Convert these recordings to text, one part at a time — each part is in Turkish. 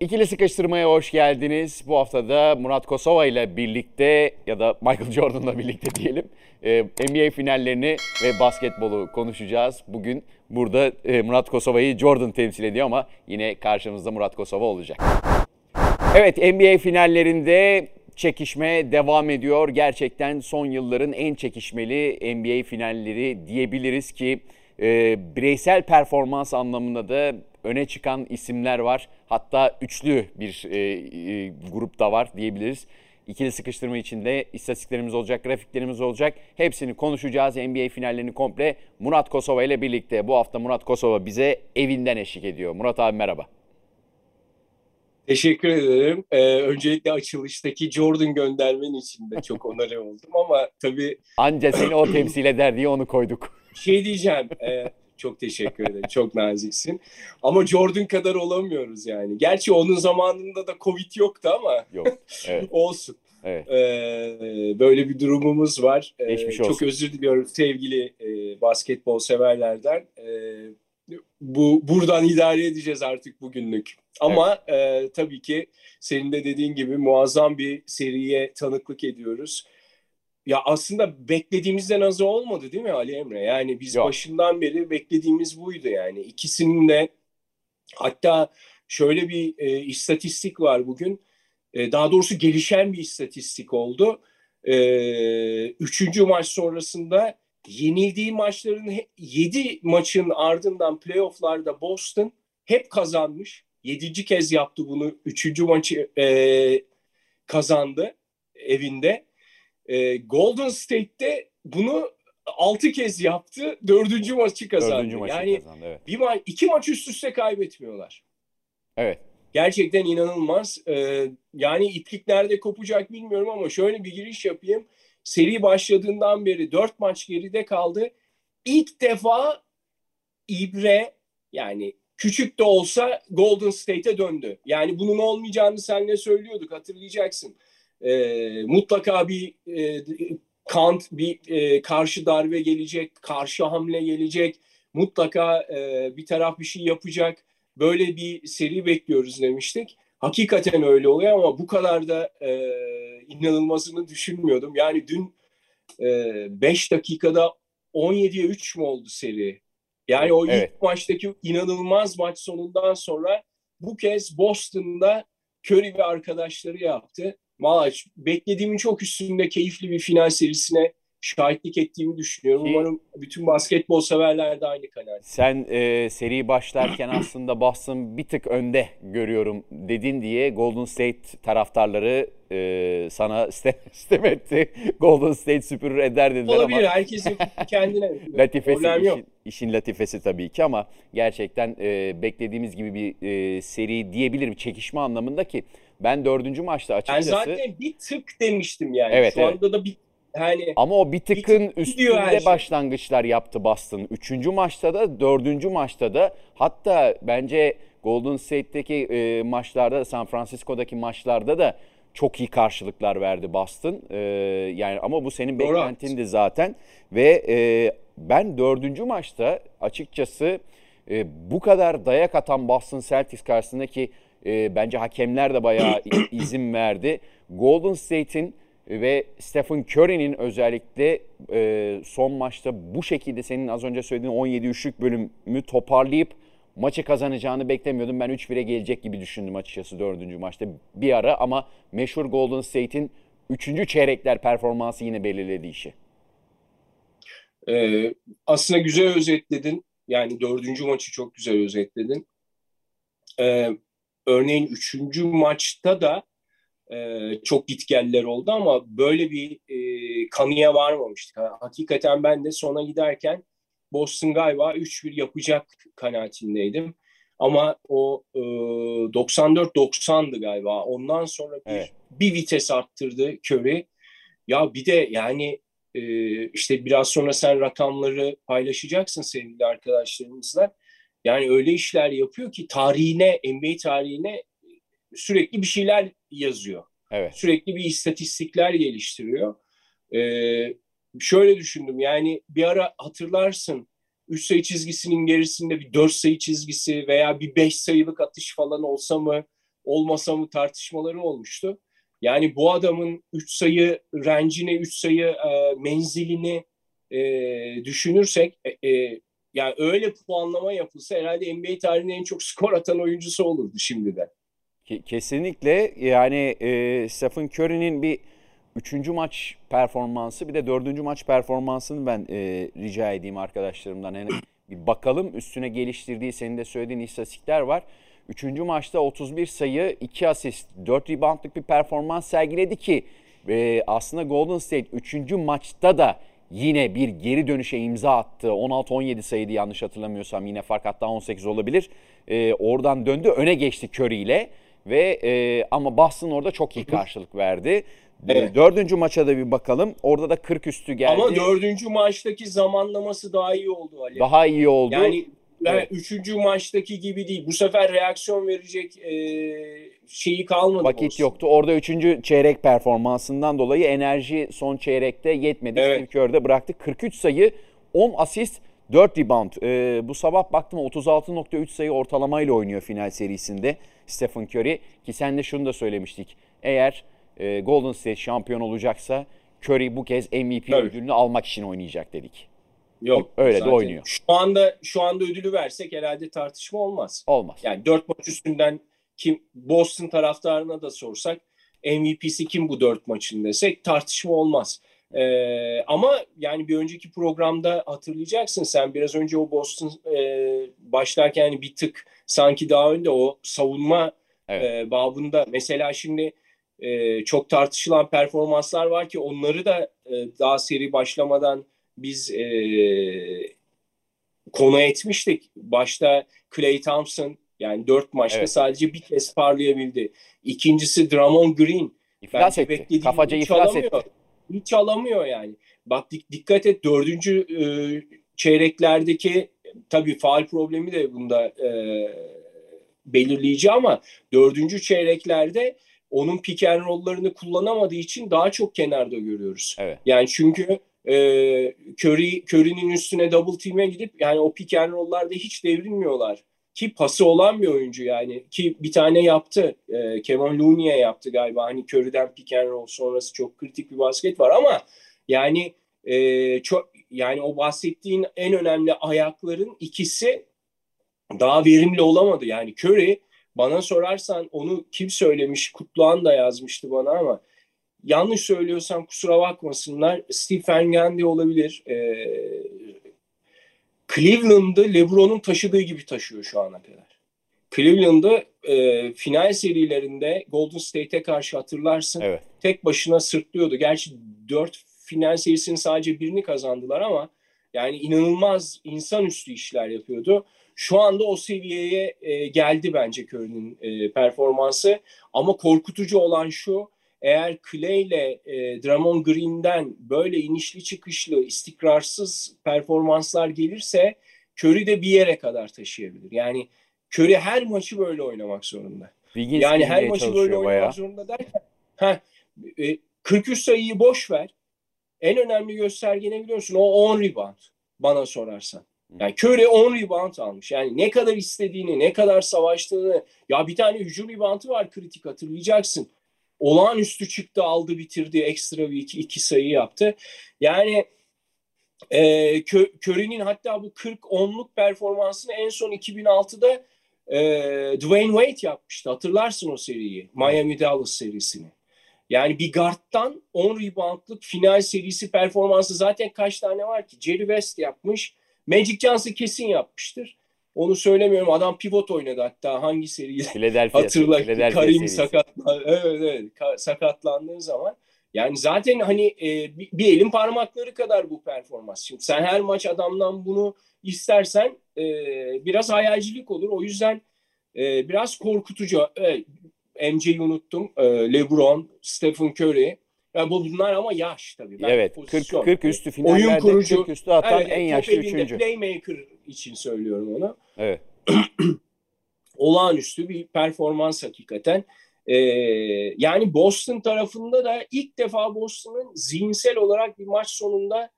İkili sıkıştırmaya hoş geldiniz. Bu hafta da Murat Kosova ile birlikte ya da Michael Jordan'la birlikte diyelim e, NBA finallerini ve basketbolu konuşacağız. Bugün burada e, Murat Kosova'yı Jordan temsil ediyor ama yine karşımızda Murat Kosova olacak. Evet NBA finallerinde çekişme devam ediyor. Gerçekten son yılların en çekişmeli NBA finalleri diyebiliriz ki e, bireysel performans anlamında da öne çıkan isimler var. Hatta üçlü bir e, e, grup da var diyebiliriz. İkili sıkıştırma içinde istatistiklerimiz olacak, grafiklerimiz olacak. Hepsini konuşacağız. NBA finallerini komple Murat Kosova ile birlikte. Bu hafta Murat Kosova bize evinden eşlik ediyor. Murat abi merhaba. Teşekkür ederim. Ee, öncelikle açılıştaki Jordan göndermen için de çok onarı oldum ama tabii... Anca seni o temsil eder diye onu koyduk. Şey diyeceğim, e, çok teşekkür ederim. Çok naziksin. Ama Jordan kadar olamıyoruz yani. Gerçi onun zamanında da Covid yoktu ama. Yok. Evet. olsun. Evet. Ee, böyle bir durumumuz var. Ee, Geçmiş olsun. Çok özür diliyorum sevgili e, basketbol severlerden. Ee, bu buradan idare edeceğiz artık bugünlük. Ama e, tabii ki senin de dediğin gibi muazzam bir seriye tanıklık ediyoruz. Ya aslında beklediğimizden azı olmadı değil mi Ali Emre? Yani biz Yok. başından beri beklediğimiz buydu yani. İkisinin de hatta şöyle bir e, istatistik var bugün. E, daha doğrusu gelişen bir istatistik oldu. E, üçüncü maç sonrasında yenildiği maçların 7 maçın ardından playofflarda Boston hep kazanmış. Yedinci kez yaptı bunu. Üçüncü maçı e, kazandı evinde. E, Golden State'te bunu altı kez yaptı. Dördüncü maçı kazandı. Dördüncü maçı yani kazandı. Evet. bir ma- iki maç üst üste kaybetmiyorlar. Evet. Gerçekten inanılmaz. Ee, yani iplik nerede kopacak bilmiyorum ama şöyle bir giriş yapayım. Seri başladığından beri dört maç geride kaldı. İlk defa İbre yani küçük de olsa Golden State'e döndü. Yani bunun olmayacağını seninle söylüyorduk hatırlayacaksın. Ee, mutlaka bir e, kant, bir e, karşı darbe gelecek, karşı hamle gelecek. Mutlaka e, bir taraf bir şey yapacak böyle bir seri bekliyoruz demiştik. Hakikaten öyle oluyor ama bu kadar da e, inanılmazını düşünmüyordum. Yani dün 5 e, dakikada 17'ye 3 mü oldu seri? Yani o Evet. ilk maçtaki inanılmaz maç sonundan sonra bu kez Boston'da Curry ve arkadaşları yaptı. Maç beklediğimin çok üstünde keyifli bir final serisine şahitlik ettiğimi düşünüyorum. Ki- Umarım bütün basketbol severler de aynı kanaat. Sen e, seri başlarken aslında Boston bir tık önde görüyorum dedin diye Golden State taraftarları e, sana sitem, sitem etti. Golden State süpürür eder dediler Olabilir. ama Herkesin kendine. latifesi Problem yok. işin, işin latifesi tabii ki ama gerçekten e, beklediğimiz gibi bir e, seri diyebilirim çekişme anlamında ki ben dördüncü maçta Ben açıkçası zaten bir tık demiştim yani. Evet, Şu evet. anda da bir yani Ama o bir tıkın tık gidiyor her üstünde şey. başlangıçlar yaptı Boston. Üçüncü maçta da, dördüncü maçta da hatta bence Golden State'teki e, maçlarda, San Francisco'daki maçlarda da çok iyi karşılıklar verdi Boston. E, yani ama bu senin Doğru, beklentindi zaten ve e, ben dördüncü maçta açıkçası e, bu kadar dayak atan Boston Celtics karşısında ki e, bence hakemler de bayağı izin verdi. Golden State'in ve Stephen Curry'nin özellikle e, son maçta bu şekilde senin az önce söylediğin 17 üçlük bölümü toparlayıp maçı kazanacağını beklemiyordum. Ben 3-1'e gelecek gibi düşündüm açıkçası dördüncü maçta bir ara ama meşhur Golden State'in üçüncü çeyrekler performansı yine belirledi işi. e, aslında güzel özetledin. Yani dördüncü maçı çok güzel özetledin. E, örneğin üçüncü maçta da e, çok gitgeller oldu ama böyle bir e, kanıya varmamıştık. Ha- Hakikaten ben de sona giderken Boston galiba 3-1 yapacak kanaatindeydim. Ama o e, 94-90'dı galiba. Ondan sonra bir, Evet. bir vites arttırdı Curry. Ya bir de yani e, işte biraz sonra sen rakamları paylaşacaksın sevgili arkadaşlarımızla. Yani öyle işler yapıyor ki tarihine, NBA tarihine sürekli bir şeyler yazıyor. Evet. Sürekli bir istatistikler geliştiriyor. Ee, şöyle düşündüm yani bir ara hatırlarsın 3 sayı çizgisinin gerisinde bir 4 sayı çizgisi veya bir 5 sayılık atış falan olsa mı olmasa mı tartışmaları olmuştu. Yani bu adamın 3 sayı rencine, 3 sayı e, menzilini e, düşünürsek e, e, yani öyle puanlama yapılsa herhalde NBA tarihinin en çok skor atan oyuncusu olurdu şimdiden. Kesinlikle yani e, Stephen Curry'nin bir üçüncü maç performansı bir de dördüncü maç performansını ben e, rica edeyim arkadaşlarımdan. Yani bir bakalım üstüne geliştirdiği senin de söylediğin istatistikler var. Üçüncü maçta 31 sayı, 2 asist, 4 reboundlık bir performans sergiledi ki e, aslında Golden State üçüncü maçta da yine bir geri dönüşe imza attı. 16-17 sayıydı yanlış hatırlamıyorsam yine fark hatta 18 olabilir. E, oradan döndü öne geçti Curry ile ve e, ama Boston orada çok iyi karşılık verdi. Evet. Dördüncü maça da bir bakalım. Orada da 40 üstü geldi. Ama dördüncü maçtaki zamanlaması daha iyi oldu Ali. Daha iyi oldu. Yani Evet. üçüncü maçtaki gibi değil. Bu sefer reaksiyon verecek e, şeyi kalmadı. Vakit olsun. yoktu. Orada üçüncü çeyrek performansından dolayı enerji son çeyrekte yetmedi. Evet. Steve Kerr'de bıraktı. 43 sayı, 10 asist, 4 rebound. E, bu sabah baktım 36.3 sayı ortalamayla oynuyor final serisinde Stephen Curry. Ki sen de şunu da söylemiştik. Eğer e, Golden State şampiyon olacaksa Curry bu kez MVP evet. ödülünü almak için oynayacak dedik. Yok. Öyle zaten. de oynuyor. Şu anda şu anda ödülü versek herhalde tartışma olmaz. Olmaz. Yani dört maç üstünden kim Boston taraftarına da sorsak MVP'si kim bu dört maçın desek tartışma olmaz. Ee, ama yani bir önceki programda hatırlayacaksın sen biraz önce o Boston e, başlarken yani bir tık sanki daha önde o savunma evet. e, babında mesela şimdi e, çok tartışılan performanslar var ki onları da e, daha seri başlamadan biz e, konu etmiştik. Başta Clay Thompson yani dört maçta evet. sadece bir kez parlayabildi. İkincisi Drummond Green. İflas etti. Kafaca iflas alamıyor. etti. Hiç alamıyor yani. Bak dikkat et dördüncü e, çeyreklerdeki tabii faal problemi de bunda e, belirleyici ama dördüncü çeyreklerde onun pick and roll'larını kullanamadığı için daha çok kenarda görüyoruz. Evet. Yani çünkü e, Curry, Curry'nin üstüne double team'e gidip yani o pick and roll'larda hiç devrilmiyorlar. Ki pası olan bir oyuncu yani. Ki bir tane yaptı. E, Kevin Looney'e yaptı galiba. Hani Curry'den pick and roll sonrası çok kritik bir basket var ama yani e, çok yani o bahsettiğin en önemli ayakların ikisi daha verimli olamadı. Yani Curry bana sorarsan onu kim söylemiş? Kutluhan da yazmıştı bana ama yanlış söylüyorsam kusura bakmasınlar. Stephen Gandhi olabilir. Ee, Cleveland'ı LeBron'un taşıdığı gibi taşıyor şu ana kadar. Cleveland'ı e, final serilerinde Golden State'e karşı hatırlarsın. Evet. Tek başına sırtlıyordu. Gerçi dört final serisinin sadece birini kazandılar ama yani inanılmaz insanüstü işler yapıyordu. Şu anda o seviyeye e, geldi bence Curry'nin e, performansı. Ama korkutucu olan şu, eğer Clay ile e, Drummond Green'den böyle inişli çıkışlı istikrarsız performanslar gelirse Curry de bir yere kadar taşıyabilir. Yani Curry her maçı böyle oynamak zorunda. Wiggins yani her maçı böyle oynamak bayağı. zorunda derken heh, e, 43 sayıyı boş ver. En önemli gösterge ne biliyorsun? O 10 rebound bana sorarsan. Yani Curry 10 rebound almış. Yani ne kadar istediğini, ne kadar savaştığını. Ya bir tane hücum reboundu var kritik hatırlayacaksın. Olağanüstü çıktı, aldı, bitirdi. Ekstra bir iki, iki sayı yaptı. Yani e, Curry'nin hatta bu 40-10'luk performansını en son 2006'da e, Dwayne Wade yapmıştı. Hatırlarsın o seriyi. Miami Dallas serisini. Yani bir guard'dan 10 reboundlık final serisi performansı zaten kaç tane var ki? Jerry West yapmış. Magic Johnson kesin yapmıştır. Onu söylemiyorum. Adam pivot oynadı hatta hangi hatırla. Philadelphia Karim sakatlandı. Evet evet sakatlandığı zaman. Yani zaten hani e, bir, bir elin parmakları kadar bu performans. Şimdi sen her maç adamdan bunu istersen e, biraz hayalcilik olur. O yüzden e, biraz korkutucu. E, MJ'yi unuttum. E, LeBron, Stephen Curry. Yani bunlar ama yaş tabii. Ben evet 40, 40 üstü finallerde Oyun kurucu, 40 üstü atan evet, en yaşlı üçüncü. Playmaker için söylüyorum onu. Evet. Olağanüstü bir performans hakikaten. Ee, yani Boston tarafında da ilk defa Boston'ın zihinsel olarak bir maç sonunda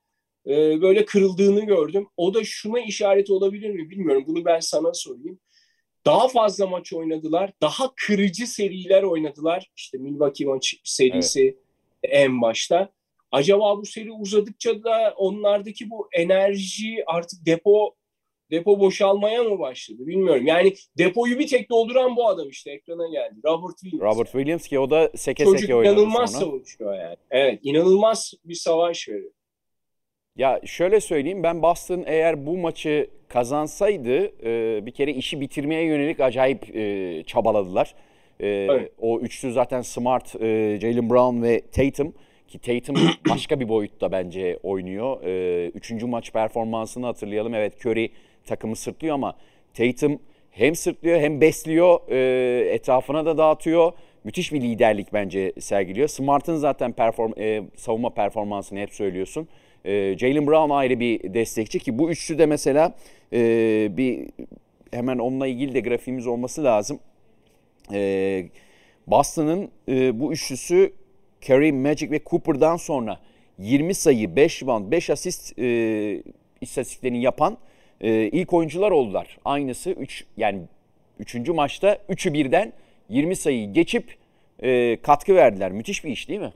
e, böyle kırıldığını gördüm. O da şuna işaret olabilir mi bilmiyorum. Bunu ben sana sorayım. daha fazla maç oynadılar. Daha kırıcı seriler oynadılar. İşte Milwaukee maç serisi en başta. Acaba bu seri uzadıkça da onlardaki bu enerji artık depo depo boşalmaya mı başladı bilmiyorum. Yani depoyu bir tek dolduran bu adam işte ekrana geldi. Robert Williams. Robert Williams ki o da seke Çocuk seke oynadı inanılmaz sonra. savaşıyor yani. Evet inanılmaz bir savaş veriyor. Ya şöyle söyleyeyim ben Boston eğer bu maçı kazansaydı e, bir kere işi bitirmeye yönelik acayip e, çabaladılar. E, Evet. O üçlü zaten Smart, e, Jalen Brown ve Tatum ki Tatum başka bir boyutta bence oynuyor. E, üçüncü maç performansını hatırlayalım. Evet Curry takımı sırtlıyor ama Tatum hem sırtlıyor hem besliyor, e, etrafına da dağıtıyor. Müthiş bir liderlik bence sergiliyor. Smart'ın zaten perform e, savunma performansını hep söylüyorsun. E, Jalen Brown ayrı bir destekçi ki bu üçlü de mesela e, bir hemen onunla ilgili de grafiğimiz olması lazım. E, Boston'ın e, bu üçlüsü Curry, Magic ve Cooper'dan sonra 20 sayı, 5 rebound, 5 asist e, istatistiklerini yapan e, ilk oyuncular oldular. Aynısı 3 yani 3. maçta 3'ü birden 20 sayıyı geçip e, katkı verdiler. Müthiş bir iş değil mi?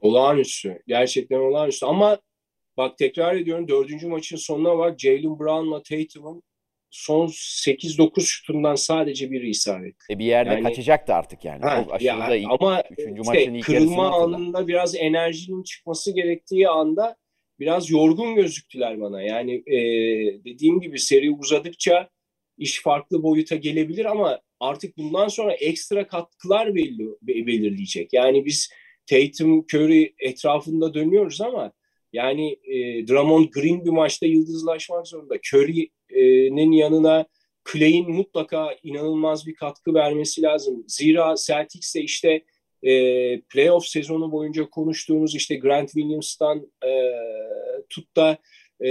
Olağanüstü. Gerçekten olağanüstü. Ama bak tekrar ediyorum dördüncü maçın sonuna bak Jalen Brown'la Tatum'un son 8-9 şutundan sadece biri isabet. E, bir yerde Yani- kaçacaktı artık yani. Ha, ya, iyi. ama Üçüncü işte maçın ilk kırılma anında biraz enerjinin çıkması gerektiği anda biraz yorgun gözüktüler bana. Yani e, dediğim gibi seri uzadıkça iş farklı boyuta gelebilir ama artık bundan sonra ekstra katkılar belli, be- belirleyecek. Yani biz Tatum, Curry etrafında dönüyoruz ama yani e, Drummond Green bir maçta yıldızlaşmak zorunda. Curry'nin yanına Clay'in mutlaka inanılmaz bir katkı vermesi lazım. Zira Celtics'te işte e, playoff sezonu boyunca konuştuğumuz işte Grant Williams'tan e, tut da e,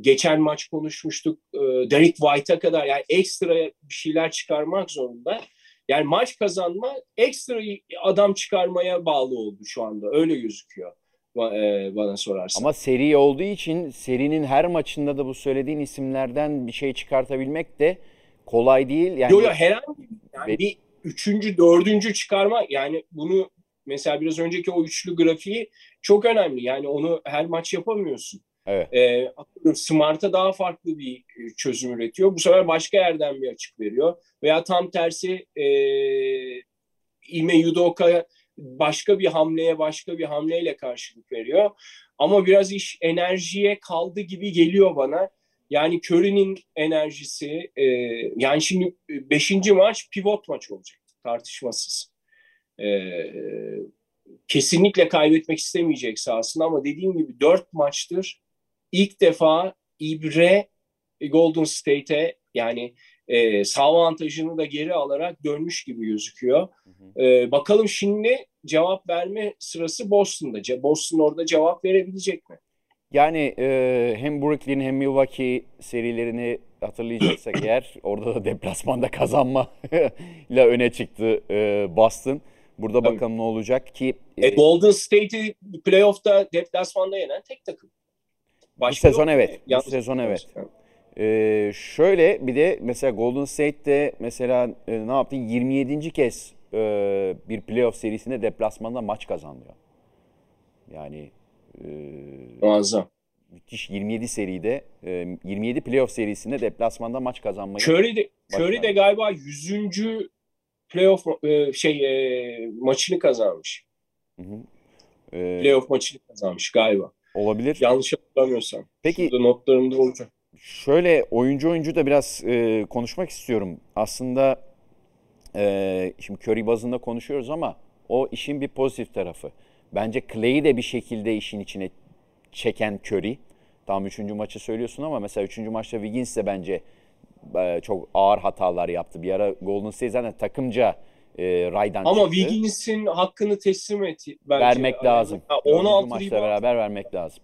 geçen maç konuşmuştuk e, Derek White'a kadar yani ekstra bir şeyler çıkarmak zorunda. Yani maç kazanma ekstra adam çıkarmaya bağlı oldu şu anda. Öyle gözüküyor e, bana sorarsan. Ama seri olduğu için serinin her maçında da bu söylediğin isimlerden bir şey çıkartabilmek de kolay değil. Yani Yo yo herhangi yani bir üçüncü, dördüncü çıkarma yani bunu mesela biraz önceki o üçlü grafiği çok önemli. Yani onu her maç yapamıyorsun. Evet. Atıyorum Smart'a daha farklı bir e, çözüm üretiyor. Bu sefer başka yerden bir açık veriyor. Veya tam tersi e, Ime Yudoka başka bir hamleye başka bir hamleyle karşılık veriyor. Ama biraz iş enerjiye kaldı gibi geliyor bana. Yani Curry'nin enerjisi e, yani şimdi 5. maç pivot maç olacak tartışmasız. E, kesinlikle kaybetmek istemeyecek sahasında ama dediğim gibi 4 maçtır ilk defa İbre Golden State'e yani e, sağ avantajını da geri alarak dönmüş gibi gözüküyor. E, bakalım şimdi cevap verme sırası Boston'da. Boston orada cevap verebilecek mi? Yani e, hem Brooklyn hem Milwaukee serilerini hatırlayacaksak eğer orada da deplasmanda kazanma ile öne çıktı e, Boston. Burada Tabii. bakalım ne olacak ki e, Golden State'i playoff'ta deplasmanda yenen tek takım. bu sezon yok. evet. Yanlış sezon evet. Ee, şöyle bir de mesela Golden State'de mesela e, ne yaptı? 27. kez e, bir playoff serisinde deplasmanda maç kazandı. Yani Muazzam. müthiş 27 seride e, 27 playoff serisinde deplasmanda maç kazanmayı Curry de. Curry de galiba 100. playoff e, şey e, maçını kazanmış. Hı hı. E, Playoff maçını kazanmış galiba. olabilir. Yanlış hatırlamıyorsam. Peki Şurada notlarımda olacak. Şöyle oyuncu oyuncu da biraz e, konuşmak istiyorum. Aslında e, şimdi Curry bazında konuşuyoruz ama o işin bir pozitif tarafı. Bence Clay'i de bir şekilde işin içine çeken Curry. Tam üçüncü maçı söylüyorsun ama mesela üçüncü maçta Wiggins de bence e, çok ağır hatalar yaptı. Bir ara Golden State zaten takımca e, raydan Ama çıktı. Wiggins'in hakkını teslim et bence. vermek lazım. Ha, Dördüncü 16 maçla beraber vermek lazım.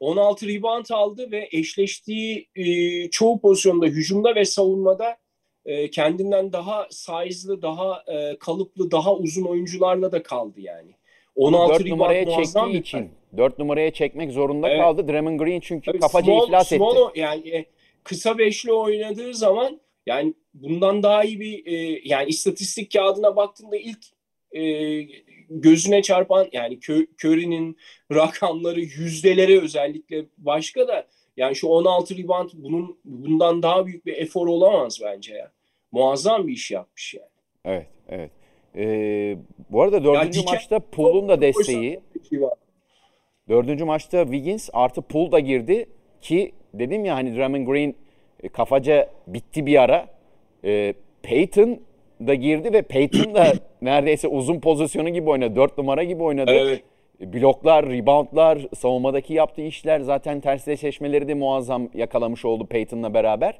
16 rebound aldı ve eşleştiği e, çoğu pozisyonda hücumda ve savunmada e, kendinden daha size'lı, daha e, kalıplı, daha uzun oyuncularla da kaldı yani. 16 4 rebound numaraya çektiği bir için 4 numaraya çekmek zorunda Evet. kaldı. Draymond Green çünkü Tabii kafaca small- iflas etti. small o- yani e, kısa beşli oynadığı zaman yani bundan daha iyi bir e, yani istatistik kağıdına baktığında ilk e, gözüne çarpan yani Curry'nin rakamları yüzdeleri özellikle başka da yani şu 16 rebound bunun bundan daha büyük bir efor olamaz bence ya. Muazzam bir iş yapmış yani. Evet, evet. Ee, bu arada dördüncü ya, maçta Pool'un da desteği. Şey dördüncü maçta Wiggins artı Pool da girdi ki dedim ya hani Draymond Green e, kafaca bitti bir ara. Ee, Peyton da girdi ve Peyton da neredeyse uzun pozisyonu gibi oynadı. Dört numara gibi oynadı. Evet. Bloklar, reboundlar, savunmadaki yaptığı işler zaten tersleşmeleri de muazzam yakalamış oldu Peyton'la beraber.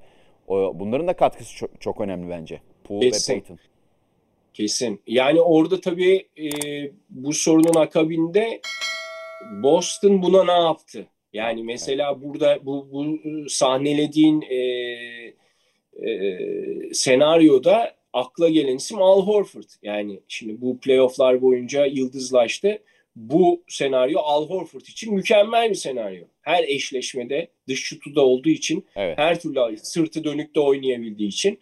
Bunların da katkısı çok, çok önemli bence. Poole Kesin. ve Peyton. Kesin. Yani orada tabii e, bu sorunun akabinde Boston buna ne yaptı? Yani mesela burada bu, bu sahnelediğin e, e, senaryoda akla gelen isim Al Horford. Yani şimdi bu playofflar boyunca yıldızlaştı. Bu senaryo Al Horford için mükemmel bir senaryo. Her eşleşmede dış şutu da olduğu için evet. her türlü sırtı dönük de oynayabildiği için.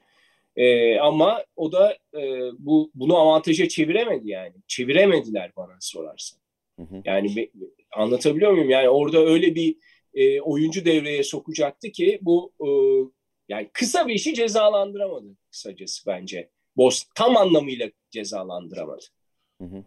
Ee, ama o da e, bu bunu avantaja çeviremedi yani. Çeviremediler bana sorarsan. Hı hı. Yani be, anlatabiliyor muyum? Yani orada öyle bir e, oyuncu devreye sokacaktı ki bu e, yani kısa bir işi cezalandıramadı kısacası bence. Boston tam anlamıyla cezalandıramadı. Hı hı.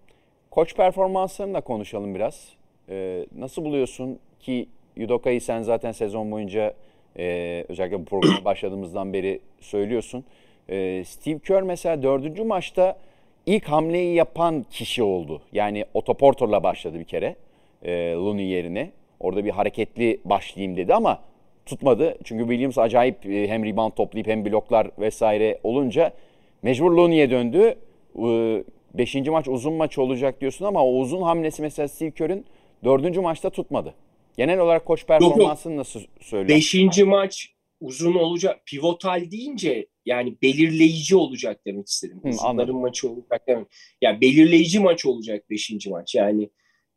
Koç performanslarını da konuşalım biraz. Ee, nasıl buluyorsun ki Yudoka'yı sen zaten sezon boyunca e, özellikle bu programa başladığımızdan beri söylüyorsun. E, Steve Kerr mesela dördüncü maçta ilk hamleyi yapan kişi oldu. Yani otoportorla başladı bir kere e, Looney yerine. Orada bir hareketli başlayayım dedi ama tutmadı. Çünkü Williams acayip e, hem rebound toplayıp hem bloklar vesaire olunca mecbur Looney'e döndü. E, beşinci maç uzun maç olacak diyorsun ama o uzun hamlesi mesela Steve Kerr'ün dördüncü maçta tutmadı. Genel olarak koç performansını yok, yok. nasıl söylüyorsun? Beşinci maç uzun olacak. Pivotal deyince yani belirleyici olacak demek istedim. Uzunların maçı olacak demek. Yani belirleyici maç olacak beşinci maç. Yani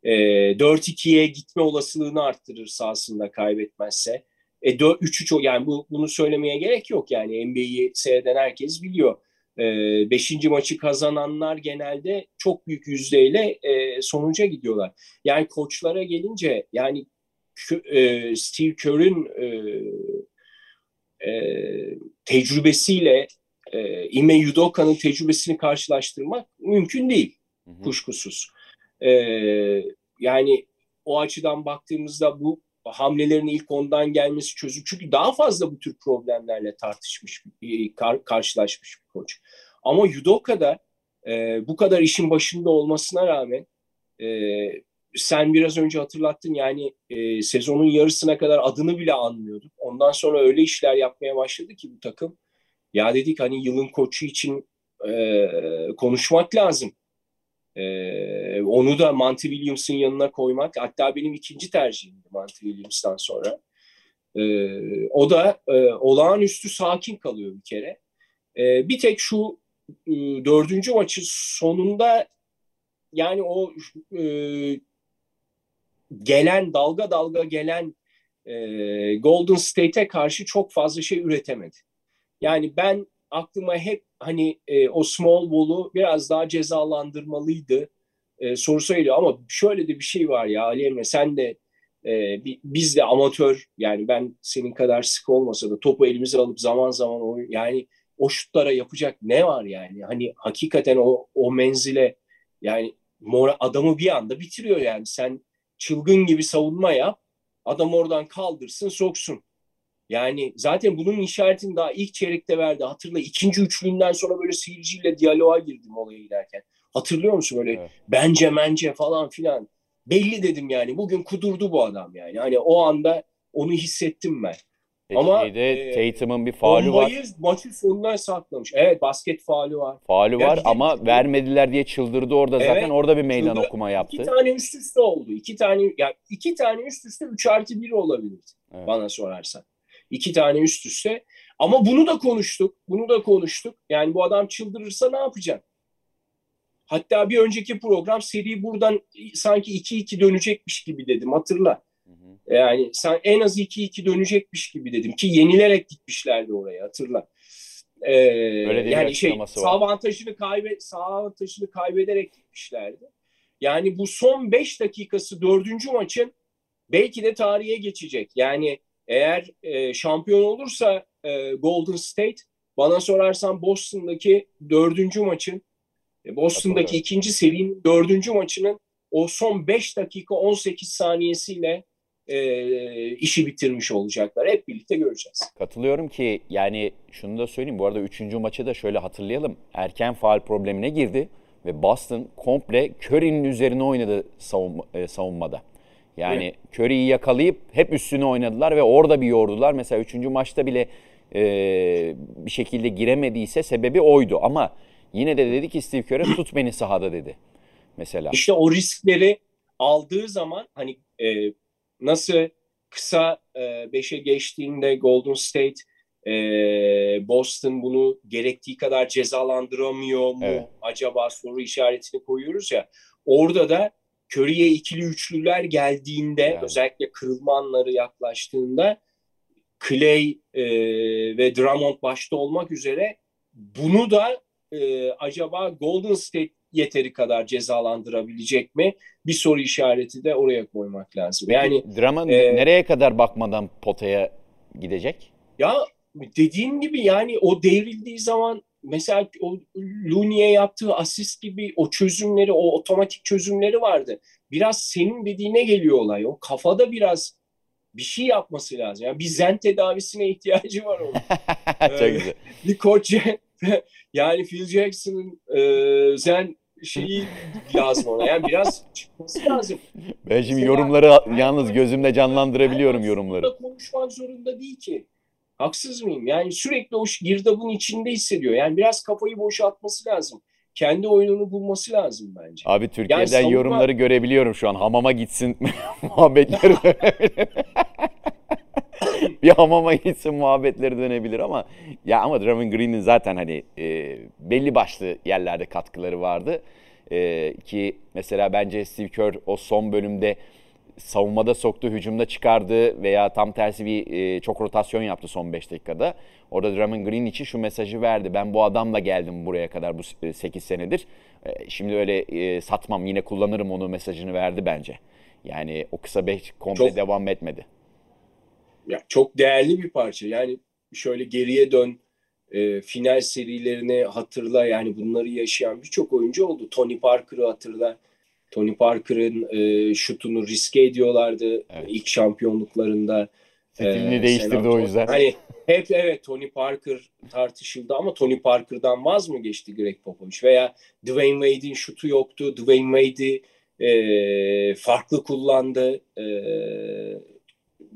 e, 4-2'ye gitme olasılığını arttırır sahasında kaybetmezse. E 3-3 yani bu bunu söylemeye gerek yok yani NBA'yi seyreden herkes biliyor. E, beşinci maçı kazananlar genelde çok büyük yüzdeyle e, sonuca gidiyorlar. Yani koçlara gelince yani e, Steve Kerr'ün e, e, tecrübesiyle e, Ime Yudoka'nın tecrübesini karşılaştırmak mümkün değil hı hı. kuşkusuz. E, yani o açıdan baktığımızda bu hamlelerin ilk ondan gelmesi çözüm. Çünkü daha fazla bu tür problemlerle tartışmış, e, kar, karşılaşmış bir koç. Ama Yudoka'da e, bu kadar işin başında olmasına rağmen e, sen biraz önce hatırlattın yani e, sezonun yarısına kadar adını bile anmıyorduk. Ondan sonra öyle işler yapmaya başladı ki bu takım. Ya dedik hani yılın koçu için e, konuşmak lazım. E, onu da Monty Williams'ın yanına koymak. Hatta benim ikinci tercihimdi Monty Williams'tan sonra. E, o da e, olağanüstü sakin kalıyor bir kere. E, bir tek şu e, dördüncü maçı sonunda yani o e, gelen dalga dalga gelen e, Golden State'e karşı çok fazla şey üretemedi. Yani ben aklıma hep hani e, o small ball'u biraz daha cezalandırmalıydı e, sorusu geliyor. Ama şöyle de bir şey var ya Ali Emre sen de e, biz de amatör yani ben senin kadar sık olmasa da topu elimize alıp zaman zaman o yani o şutlara yapacak ne var yani? Hani hakikaten o o menzile yani Mora adamı bir anda bitiriyor yani. Sen çılgın gibi savunma yap. Adam oradan kaldırsın, soksun. Yani zaten bunun işaretini daha ilk çeyrekte verdi. Hatırla ikinci üçlüğünden sonra böyle seyirciyle diyaloğa girdim olaya giderken. Hatırlıyor musun böyle evet. bence mence falan filan. Belli dedim yani bugün kudurdu bu adam yani. Hani o anda onu hissettim ben. Ama şeyde e, Tatum'un bir faulü var. maçın sonuna saklamış. Evet basket faulü var. Faulü var ama de, vermediler diye çıldırdı orada evet, zaten. Orada bir meydan çıldırdı. okuma yaptı. İki tane üst üste oldu. İki tane ya iki tane üst üste 3 artı 1 olabilirdi evet. bana sorarsan. İki tane üst üste. Ama bunu da konuştuk. Bunu da konuştuk. Yani bu adam çıldırırsa ne yapacak? Hatta bir önceki program seri buradan sanki 2-2 dönecekmiş gibi dedim hatırla. Yani sen en az 2-2 dönecekmiş gibi dedim ki yenilerek gitmişlerdi oraya hatırla. Ee, yani şey sağ avantajını kaybe sağ avantajını kaybederek gitmişlerdi. Yani bu son 5 dakikası dördüncü maçın belki de tarihe geçecek. Yani eğer e, şampiyon olursa e, Golden State bana sorarsan Boston'daki dördüncü maçın e, Boston'daki ikinci serinin dördüncü maçının o son 5 dakika 18 saniyesiyle e, işi bitirmiş olacaklar. Hep birlikte göreceğiz. Katılıyorum ki yani şunu da söyleyeyim. Bu arada üçüncü maçı da şöyle hatırlayalım. Erken faal problemine girdi ve Boston komple Curry'nin üzerine oynadı savunma, e, savunmada. Yani evet. Curry'i yakalayıp hep üstüne oynadılar ve orada bir yordular. Mesela üçüncü maçta bile e, bir şekilde giremediyse sebebi oydu. Ama yine de dedi ki Steve Kerr tut beni sahada dedi. Mesela. İşte o riskleri aldığı zaman hani e, nasıl kısa 5'e geçtiğinde Golden State e, Boston bunu gerektiği kadar cezalandıramıyor mu evet. acaba soru işaretini koyuyoruz ya. Orada da Curry'e ikili üçlüler geldiğinde yani. özellikle kırılma anları yaklaştığında Clay e, ve Drummond başta olmak üzere bunu da e, acaba Golden State yeteri kadar cezalandırabilecek mi? Bir soru işareti de oraya koymak lazım. Yani Drummond e, nereye kadar bakmadan potaya gidecek? Ya dediğim gibi yani o devrildiği zaman mesela o Looney'e yaptığı asist gibi o çözümleri, o otomatik çözümleri vardı. Biraz senin dediğine geliyor olay. O kafada biraz bir şey yapması lazım. Yani bir zen tedavisine ihtiyacı var onun. Çok ee, güzel. bir koç yani Phil Jackson'ın e, zen şeyi lazım ona. Yani biraz çıkması lazım. Ben şimdi Mesela, yorumları yalnız gözümde canlandırabiliyorum yorumları. konuşmak zorunda değil ki. Haksız mıyım? Yani sürekli o girdabın içinde hissediyor. Yani biraz kafayı boşaltması lazım. Kendi oyununu bulması lazım bence. Abi Türkiye'den yani savunma... yorumları görebiliyorum şu an. Hamama gitsin muhabbetleri bir hamama gitsin muhabbetleri dönebilir ama ya ama Draymond Green'in zaten hani e, belli başlı yerlerde katkıları vardı. E, ki mesela bence Steve Kerr o son bölümde savunmada soktu, hücumda çıkardı veya tam tersi bir e, çok rotasyon yaptı son 5 dakikada. Orada Draymond Green için şu mesajı verdi. Ben bu adamla geldim buraya kadar bu 8 senedir. E, şimdi öyle e, satmam yine kullanırım onu mesajını verdi bence. Yani o kısa 5 komple çok, devam etmedi. Ya çok değerli bir parça. Yani şöyle geriye dön e, final serilerini hatırla yani bunları yaşayan birçok oyuncu oldu. Tony Parker'ı hatırla. Tony Parker'ın e, şutunu riske ediyorlardı evet. ilk şampiyonluklarında. Stilini ee, değiştirdi o yüzden. Hani hep evet Tony Parker tartışıldı ama Tony Parker'dan vaz mı geçti Greg Popovich? Veya Dwayne Wade'in şutu yoktu. Dwayne Wade'i e, farklı kullandı. E,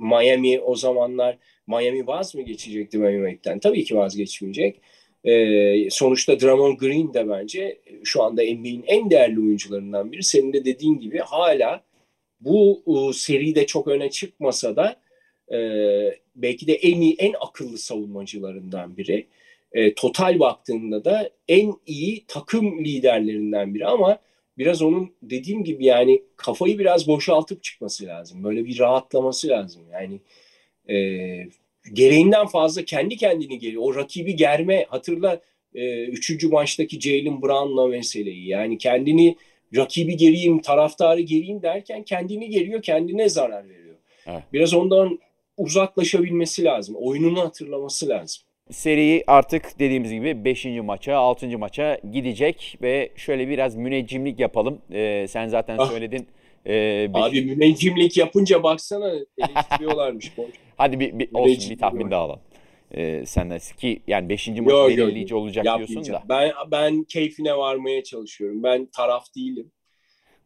Miami o zamanlar Miami vaz mı geçecekti Wade'den? Tabii ki vazgeçmeyecek. E, sonuçta Draymond Green de bence şu anda NBA'in en değerli oyuncularından biri. Senin de dediğin gibi hala bu e, seride çok öne çıkmasa da e, belki de en iyi, en akıllı savunmacılarından biri. E, total baktığında da en iyi takım liderlerinden biri ama biraz onun dediğim gibi yani kafayı biraz boşaltıp çıkması lazım. Böyle bir rahatlaması lazım. Yani e, gereğinden fazla kendi kendini geliyor. O rakibi germe hatırla e, üçüncü maçtaki Jalen Brown'la meseleyi. Yani kendini rakibi geriyim, taraftarı geriyim derken kendini geriyor, kendine zarar veriyor. Evet. Biraz ondan uzaklaşabilmesi lazım. Oyununu hatırlaması lazım. Seri artık dediğimiz gibi 5. maça, 6. maça gidecek ve şöyle biraz müneccimlik yapalım. Ee, sen zaten ah. söyledin. Ee, beş... Abi müneccimlik yapınca baksana eleştiriyorlarmış. Hadi bir, bir olsun bir tahmin daha alalım. Ee, senden ki yani 5. maç belirleyici olacak diyorsun da. Ben ben keyfine varmaya çalışıyorum. Ben taraf değilim.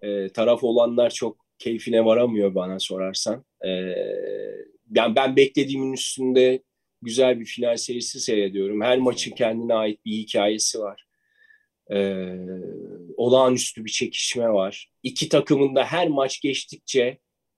Ee, taraf olanlar çok keyfine varamıyor bana sorarsan. Ee, yani ben beklediğimin üstünde güzel bir final serisi seyrediyorum. Her maçın kendine ait bir hikayesi var. Ee, olağanüstü bir çekişme var. İki takımın da her maç geçtikçe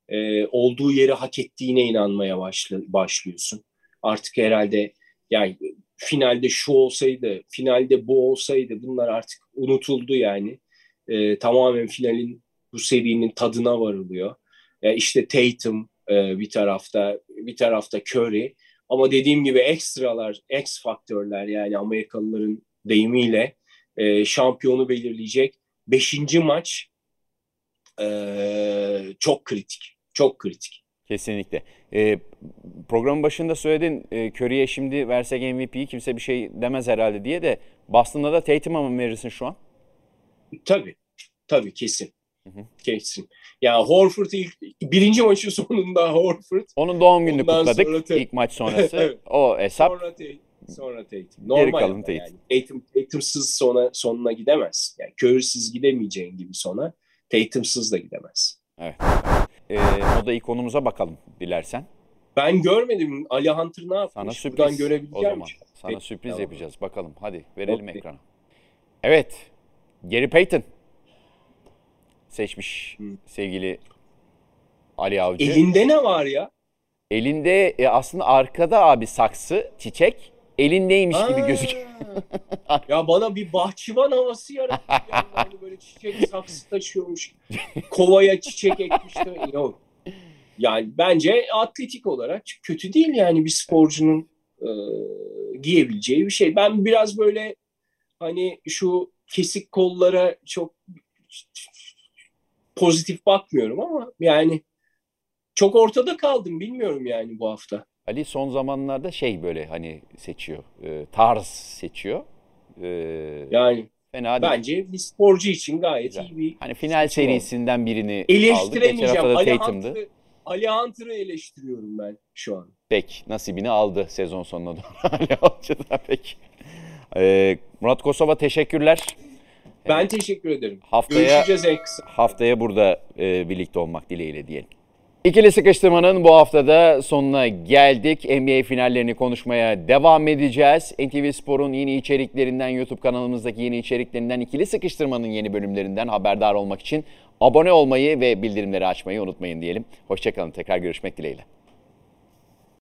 e, olduğu yeri hak ettiğine inanmaya başlı, başlıyorsun. Artık herhalde yani finalde şu olsaydı, finalde bu olsaydı bunlar artık unutuldu yani. E, tamamen finalin bu serinin tadına varılıyor. E, işte Tatum, Ee, bir tarafta bir tarafta Curry. Ama dediğim gibi ekstralar, X faktörler yani Amerikalıların deyimiyle e, şampiyonu belirleyecek. Beşinci maç e, çok kritik. Çok kritik. Kesinlikle. Ee, programın başında söyledin e, Curry'e şimdi versek MVP'yi kimse bir şey demez herhalde diye de Boston'da da Tatum'a mı verirsin şu an? Tabii. Tabii kesin. Hı hı. Kesin. Ya Horford ilk birinci maçın sonunda Horford Onun doğum gününü Ondan kutladık sonra Tatum. ilk maç sonrası. Evet. O hesap sonra Tatum. Sonra Tatum. Normal kalan ama Tatum. yani. Tatum, Tatum'sız sona, sonuna gidemez. Yani Curry'siz gidemeyeceğin gibi sona Tatum'sız da gidemez. Evet. Ee, o da ilk konumuza bakalım dilersen. Ben görmedim Ali Hunter ne yapmış. Sana Buradan sürpriz o görebileceğim zaman. şey. Sana Peki, sürpriz tamam. yapacağız. Bakalım hadi verelim Okey. ekrana. Evet. Gary Payton seçmiş Hı. sevgili Ali Avcı. Elinde ne var ya? Elinde e, aslında arkada abi saksı, çiçek. Elindeymiş gibi Aa! gözüküyor. ya bana bir bahçıvan havası yarattı. Yani hani böyle çiçek saksı taşıyormuş. Kovaya çiçek ekmiş de yok. Yani bence atletik olarak kötü değil yani bir sporcunun e, giyebileceği bir şey. Ben biraz böyle hani şu kesik kollara çok pozitif bakmıyorum ama yani çok ortada kaldım bilmiyorum yani bu hafta. Ali son zamanlarda şey böyle hani seçiyor. e, tarz seçiyor. E, Yani fena değil. bence bir sporcu için gayet Güzel. iyi bir Hani final serisinden birini eleştiremeyeceğim. da Ali. Hunter'ı Ali Hunter'ı eleştiriyorum ben şu an. Pek nasibini aldı sezon sonuna doğru. Ali da pek. E, Murat Kosova teşekkürler. Ben teşekkür ederim. Haftaya Görüşeceğiz en kısa. haftaya burada e, birlikte olmak dileğiyle diyelim. İkili sıkıştırmanın bu haftada sonuna geldik. NBA finallerini konuşmaya devam edeceğiz. NTV Spor'un yeni içeriklerinden, YouTube kanalımızdaki yeni içeriklerinden, ikili sıkıştırmanın yeni bölümlerinden haberdar olmak için abone olmayı ve bildirimleri açmayı unutmayın diyelim. Hoşçakalın. Tekrar görüşmek dileğiyle.